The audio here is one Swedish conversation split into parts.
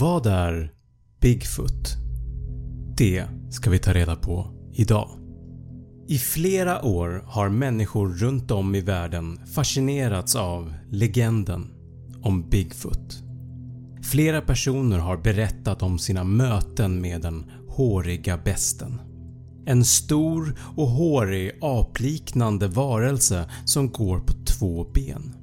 Vad är Bigfoot? Det ska vi ta reda på idag. I flera år har människor runt om i världen fascinerats av legenden om Bigfoot. Flera personer har berättat om sina möten med den håriga besten. En stor och hårig apliknande varelse som går på två ben.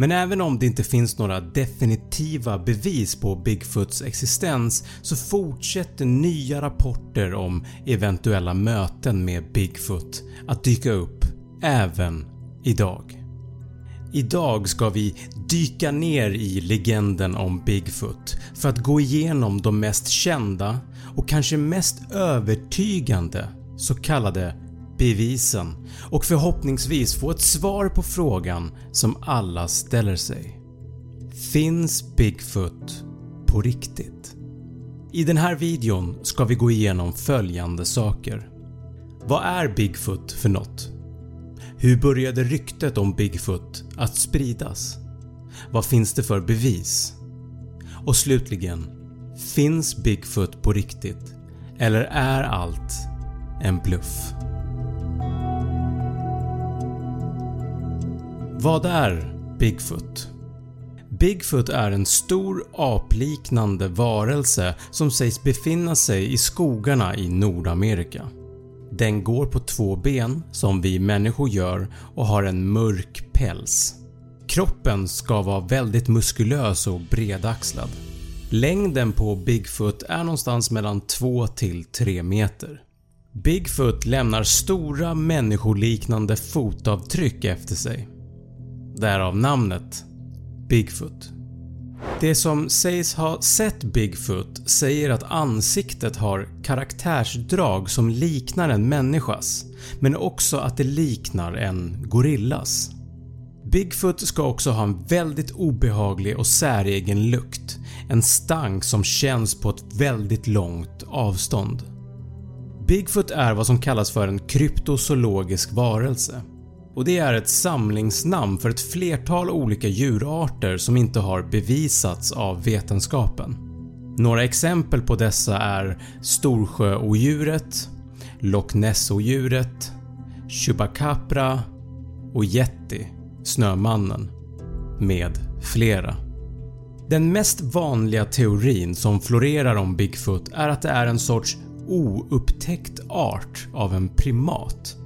Men även om det inte finns några definitiva bevis på Bigfoots existens så fortsätter nya rapporter om eventuella möten med Bigfoot att dyka upp även idag. Idag ska vi dyka ner i legenden om Bigfoot för att gå igenom de mest kända och kanske mest övertygande så kallade bevisen och förhoppningsvis få ett svar på frågan som alla ställer sig. Finns Bigfoot på riktigt? I den här videon ska vi gå igenom följande saker. Vad är Bigfoot för något? Hur började ryktet om Bigfoot att spridas? Vad finns det för bevis? Och slutligen, finns Bigfoot på riktigt eller är allt en bluff? Vad är Bigfoot? Bigfoot är en stor apliknande varelse som sägs befinna sig i skogarna i Nordamerika. Den går på två ben som vi människor gör och har en mörk päls. Kroppen ska vara väldigt muskulös och bredaxlad. Längden på Bigfoot är någonstans mellan 2 till 3 meter. Bigfoot lämnar stora människoliknande fotavtryck efter sig. Därav namnet Bigfoot. Det som sägs ha sett Bigfoot säger att ansiktet har karaktärsdrag som liknar en människas men också att det liknar en gorillas. Bigfoot ska också ha en väldigt obehaglig och säregen lukt, en stank som känns på ett väldigt långt avstånd. Bigfoot är vad som kallas för en kryptozoologisk varelse och det är ett samlingsnamn för ett flertal olika djurarter som inte har bevisats av vetenskapen. Några exempel på dessa är Storsjöodjuret, Loch Ness-odjuret, Chupacabra och Yeti, Snömannen, med flera. Den mest vanliga teorin som florerar om Bigfoot är att det är en sorts oupptäckt art av en primat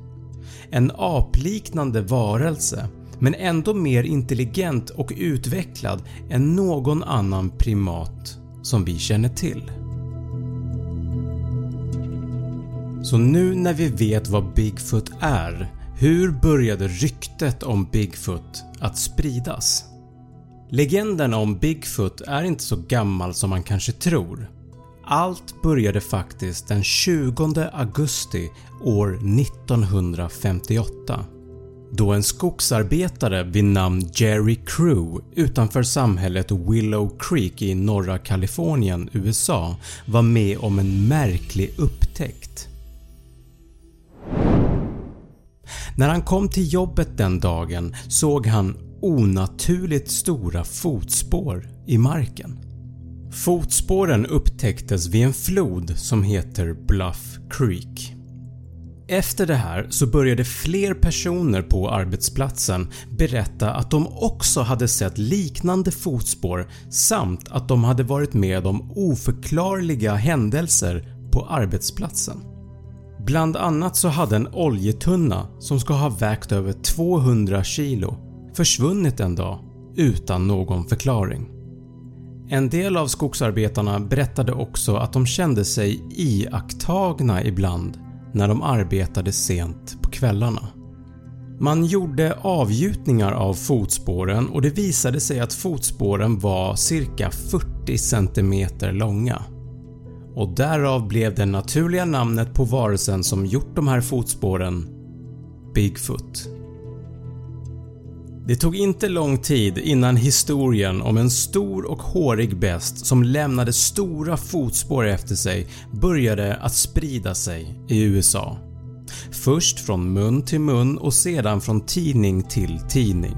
en apliknande varelse men ändå mer intelligent och utvecklad än någon annan primat som vi känner till. Så nu när vi vet vad Bigfoot är, hur började ryktet om Bigfoot att spridas? Legenden om Bigfoot är inte så gammal som man kanske tror. Allt började faktiskt den 20 augusti år 1958 då en skogsarbetare vid namn Jerry Crew utanför samhället Willow Creek i norra Kalifornien, USA var med om en märklig upptäckt. När han kom till jobbet den dagen såg han onaturligt stora fotspår i marken. Fotspåren upptäcktes vid en flod som heter Bluff Creek. Efter det här så började fler personer på arbetsplatsen berätta att de också hade sett liknande fotspår samt att de hade varit med om oförklarliga händelser på arbetsplatsen. Bland annat så hade en oljetunna som ska ha vägt över 200 kilo försvunnit en dag utan någon förklaring. En del av skogsarbetarna berättade också att de kände sig iakttagna ibland när de arbetade sent på kvällarna. Man gjorde avgjutningar av fotspåren och det visade sig att fotspåren var cirka 40 cm långa. Och därav blev det naturliga namnet på varelsen som gjort de här fotspåren Bigfoot. Det tog inte lång tid innan historien om en stor och hårig best som lämnade stora fotspår efter sig började att sprida sig i USA. Först från mun till mun och sedan från tidning till tidning.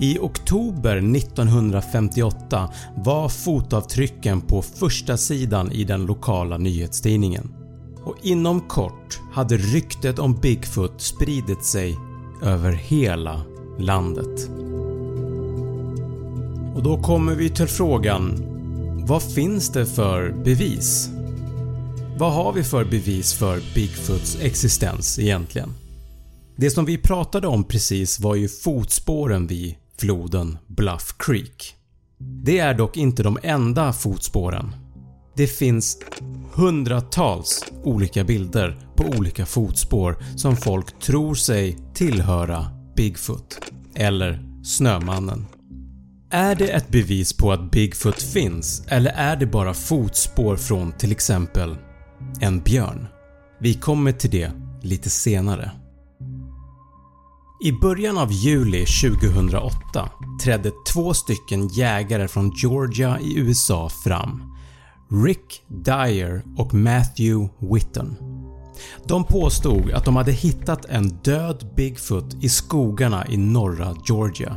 I oktober 1958 var fotavtrycken på första sidan i den lokala nyhetstidningen och inom kort hade ryktet om Bigfoot spridit sig över hela landet. Och då kommer vi till frågan vad finns det för bevis? Vad har vi för bevis för Bigfoots existens egentligen? Det som vi pratade om precis var ju fotspåren vid floden Bluff Creek. Det är dock inte de enda fotspåren. Det finns hundratals olika bilder på olika fotspår som folk tror sig tillhöra Bigfoot eller Snömannen. Är det ett bevis på att Bigfoot finns eller är det bara fotspår från till exempel en björn? Vi kommer till det lite senare. I början av juli 2008 trädde två stycken jägare från Georgia i USA fram. Rick Dyer och Matthew Whitton. De påstod att de hade hittat en död Bigfoot i skogarna i norra Georgia.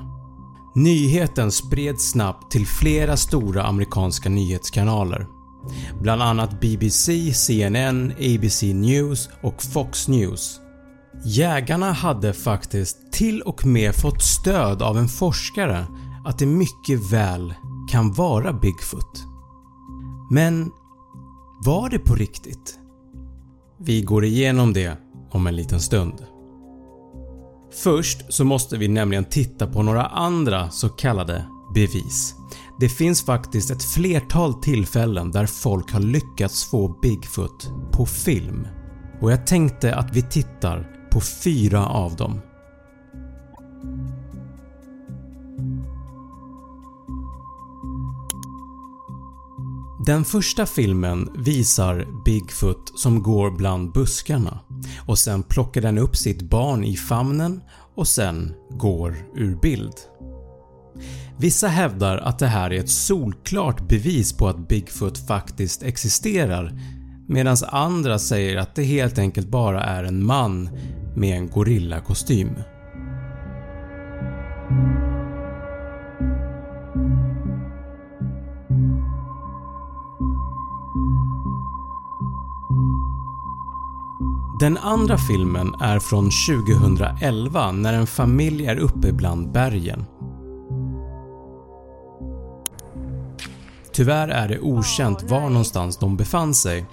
Nyheten spreds snabbt till flera stora amerikanska nyhetskanaler. Bland annat BBC, CNN, ABC News och Fox News. Jägarna hade faktiskt till och med fått stöd av en forskare att det mycket väl kan vara Bigfoot. Men var det på riktigt? Vi går igenom det om en liten stund. Först så måste vi nämligen titta på några andra så kallade bevis. Det finns faktiskt ett flertal tillfällen där folk har lyckats få Bigfoot på film och jag tänkte att vi tittar på fyra av dem. Den första filmen visar Bigfoot som går bland buskarna och sen plockar den upp sitt barn i famnen och sen går ur bild. Vissa hävdar att det här är ett solklart bevis på att Bigfoot faktiskt existerar medan andra säger att det helt enkelt bara är en man med en gorillakostym. Den andra filmen är från 2011 när en familj är uppe bland bergen. Tyvärr är det okänt var någonstans de befann sig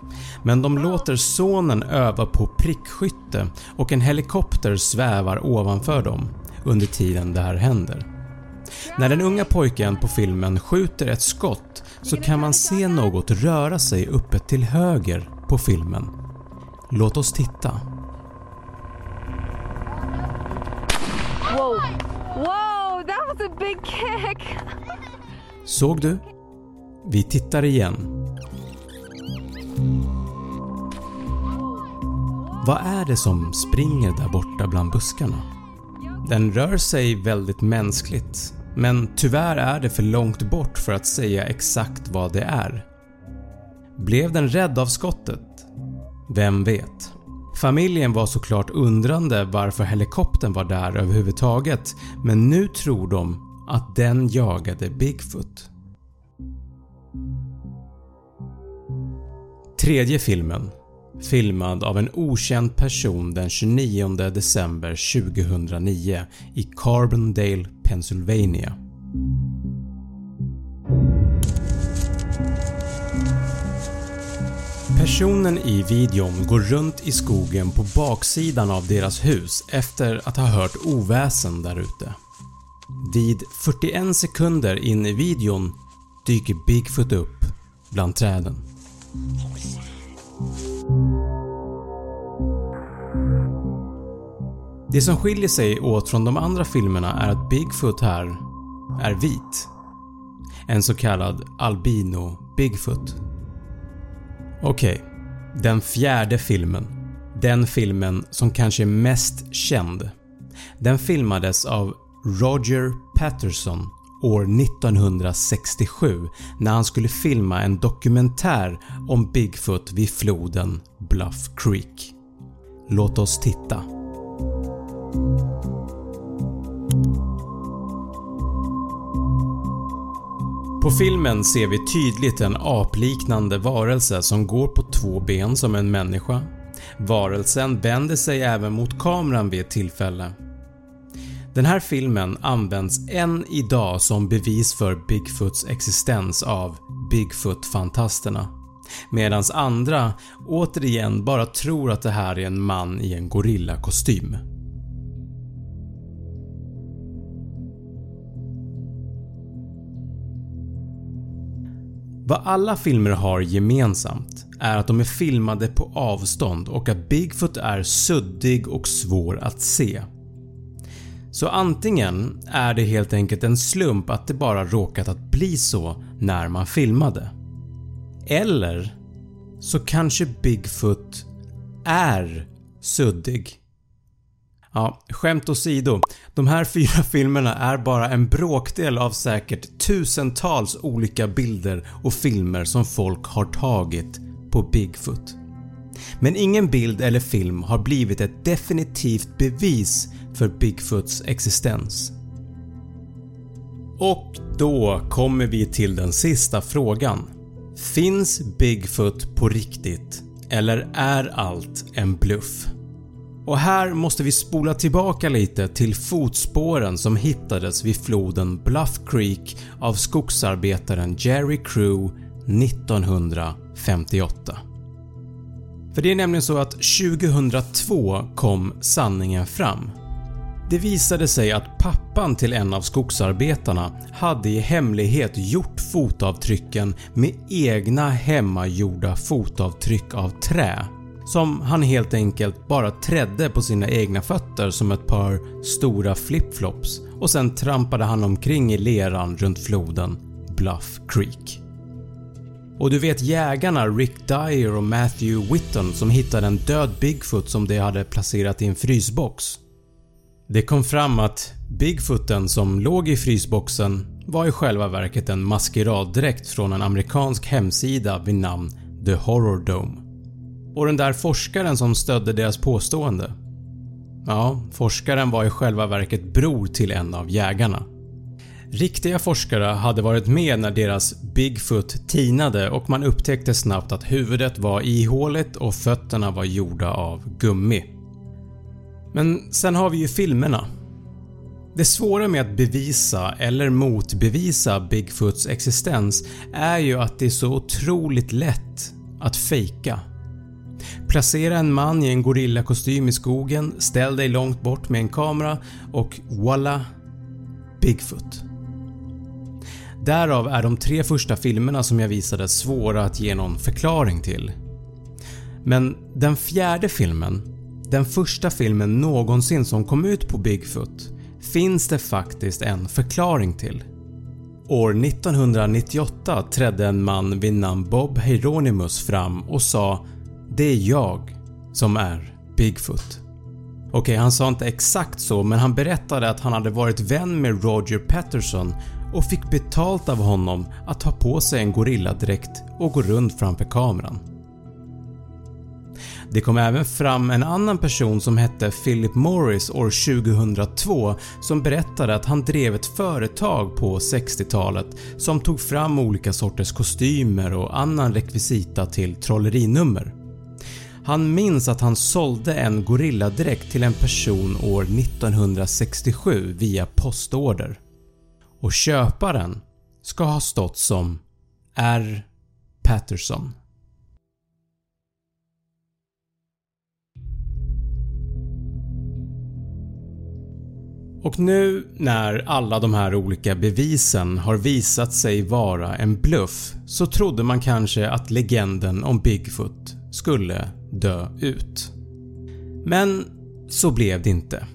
men de låter sonen öva på prickskytte och en helikopter svävar ovanför dem under tiden det här händer. När den unga pojken på filmen skjuter ett skott så kan man se något röra sig uppe till höger på filmen Låt oss titta. Whoa, whoa, that was a big kick. Såg du? Vi tittar igen. Vad är det som springer där borta bland buskarna? Den rör sig väldigt mänskligt men tyvärr är det för långt bort för att säga exakt vad det är. Blev den rädd av skottet? Vem vet? Familjen var såklart undrande varför helikoptern var där överhuvudtaget men nu tror de att den jagade Bigfoot. Tredje filmen filmad av en okänd person den 29 december 2009 i Carbondale, Pennsylvania. Personen i videon går runt i skogen på baksidan av deras hus efter att ha hört oväsen där ute. Vid 41 sekunder in i videon dyker Bigfoot upp bland träden. Det som skiljer sig åt från de andra filmerna är att Bigfoot här är vit. En så kallad albino Bigfoot. Okej, okay. den fjärde filmen. Den filmen som kanske är mest känd. Den filmades av Roger Patterson år 1967 när han skulle filma en dokumentär om Bigfoot vid floden Bluff Creek. Låt oss titta. På filmen ser vi tydligt en apliknande varelse som går på två ben som en människa. Varelsen vänder sig även mot kameran vid ett tillfälle. Den här filmen används än idag som bevis för Bigfoots existens av Bigfoot-fantasterna medan andra återigen bara tror att det här är en man i en gorillakostym. Vad alla filmer har gemensamt är att de är filmade på avstånd och att Bigfoot är suddig och svår att se. Så antingen är det helt enkelt en slump att det bara råkat att bli så när man filmade. Eller så kanske Bigfoot är suddig. Ja, skämt åsido. De här fyra filmerna är bara en bråkdel av säkert tusentals olika bilder och filmer som folk har tagit på Bigfoot. Men ingen bild eller film har blivit ett definitivt bevis för Bigfoots existens. Och då kommer vi till den sista frågan. Finns Bigfoot på riktigt eller är allt en bluff? Och här måste vi spola tillbaka lite till fotspåren som hittades vid floden Bluff Creek av skogsarbetaren Jerry Crew 1958. För det är nämligen så att 2002 kom sanningen fram. Det visade sig att pappan till en av skogsarbetarna hade i hemlighet gjort fotavtrycken med egna hemmagjorda fotavtryck av trä som han helt enkelt bara trädde på sina egna fötter som ett par stora flipflops och sen trampade han omkring i leran runt floden Bluff Creek. Och du vet jägarna Rick Dyer och Matthew Whitton som hittade en död Bigfoot som de hade placerat i en frysbox. Det kom fram att Bigfooten som låg i frysboxen var i själva verket en maskeraddräkt från en amerikansk hemsida vid namn The Horror Dome. Och den där forskaren som stödde deras påstående? Ja, forskaren var i själva verket bror till en av jägarna. Riktiga forskare hade varit med när deras Bigfoot tinade och man upptäckte snabbt att huvudet var ihåligt och fötterna var gjorda av gummi. Men sen har vi ju filmerna. Det svåra med att bevisa eller motbevisa Bigfoots existens är ju att det är så otroligt lätt att fejka. Placera en man i en gorillakostym i skogen, ställ dig långt bort med en kamera och voila! Bigfoot. Därav är de tre första filmerna som jag visade svåra att ge någon förklaring till. Men den fjärde filmen, den första filmen någonsin som kom ut på Bigfoot, finns det faktiskt en förklaring till. År 1998 trädde en man vid namn Bob Hieronymus fram och sa “Det är jag som är Bigfoot”. Okej, okay, han sa inte exakt så men han berättade att han hade varit vän med Roger Patterson och fick betalt av honom att ta på sig en gorilladräkt och gå runt framför kameran. Det kom även fram en annan person som hette Philip Morris år 2002 som berättade att han drev ett företag på 60-talet som tog fram olika sorters kostymer och annan rekvisita till trollerinummer. Han minns att han sålde en gorilladräkt till en person år 1967 via postorder och köparen ska ha stått som R. Patterson. Och nu när alla de här olika bevisen har visat sig vara en bluff så trodde man kanske att legenden om Bigfoot skulle dö ut. Men så blev det inte.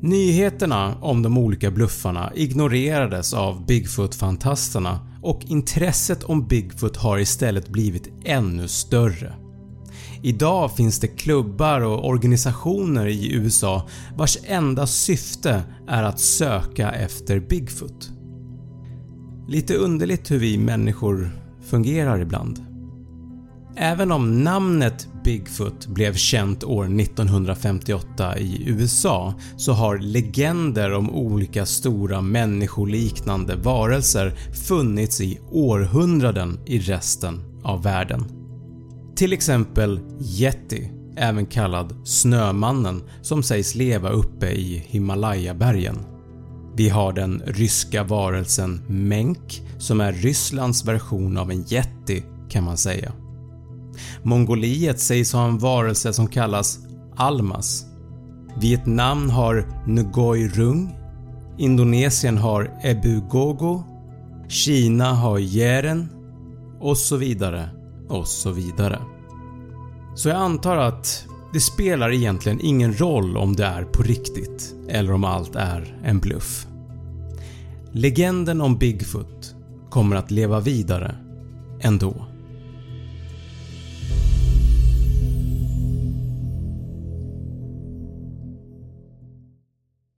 Nyheterna om de olika bluffarna ignorerades av Bigfoot-fantasterna och intresset om Bigfoot har istället blivit ännu större. Idag finns det klubbar och organisationer i USA vars enda syfte är att söka efter Bigfoot. Lite underligt hur vi människor fungerar ibland. Även om namnet Bigfoot blev känt år 1958 i USA så har legender om olika stora människoliknande varelser funnits i århundraden i resten av världen. Till exempel Yeti, även kallad Snömannen som sägs leva uppe i Himalayabergen. Vi har den ryska varelsen Menk som är Rysslands version av en Yeti kan man säga. Mongoliet sägs ha en varelse som kallas Almas. Vietnam har Ngoi Rung, Indonesien har Ebu Gogo, Kina har Yeren och så vidare och så vidare. Så jag antar att det spelar egentligen ingen roll om det är på riktigt eller om allt är en bluff. Legenden om Bigfoot kommer att leva vidare ändå.